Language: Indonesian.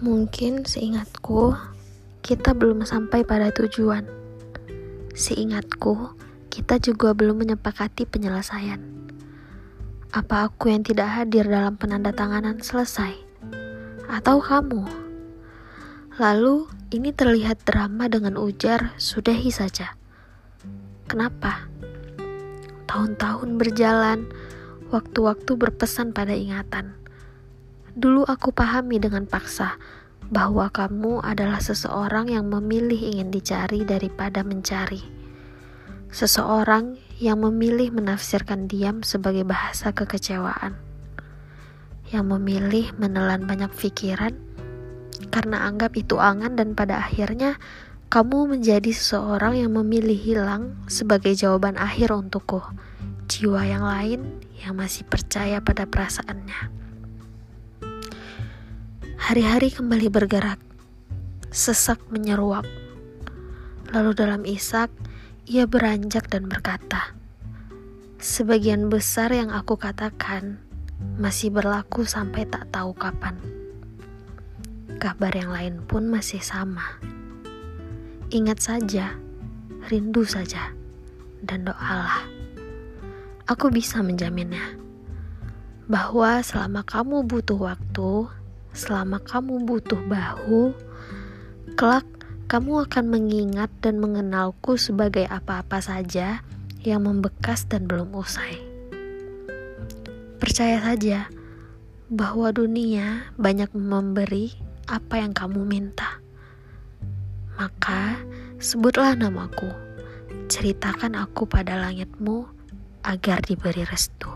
Mungkin seingatku, kita belum sampai pada tujuan. Seingatku, kita juga belum menyepakati penyelesaian. Apa aku yang tidak hadir dalam penandatanganan selesai? Atau kamu? Lalu, ini terlihat drama dengan ujar, sudahi saja. Kenapa? Tahun-tahun berjalan, waktu-waktu berpesan pada ingatan Dulu aku pahami dengan paksa bahwa kamu adalah seseorang yang memilih ingin dicari daripada mencari. Seseorang yang memilih menafsirkan diam sebagai bahasa kekecewaan. Yang memilih menelan banyak pikiran karena anggap itu angan dan pada akhirnya kamu menjadi seseorang yang memilih hilang sebagai jawaban akhir untukku. Jiwa yang lain yang masih percaya pada perasaannya. Hari-hari kembali bergerak, sesak menyeruak. Lalu dalam isak, ia beranjak dan berkata, Sebagian besar yang aku katakan masih berlaku sampai tak tahu kapan. Kabar yang lain pun masih sama. Ingat saja, rindu saja, dan doalah. Aku bisa menjaminnya bahwa selama kamu butuh waktu, selama kamu butuh bahu, kelak kamu akan mengingat dan mengenalku sebagai apa-apa saja yang membekas dan belum usai. Percaya saja bahwa dunia banyak memberi apa yang kamu minta. Maka sebutlah namaku, ceritakan aku pada langitmu agar diberi restu.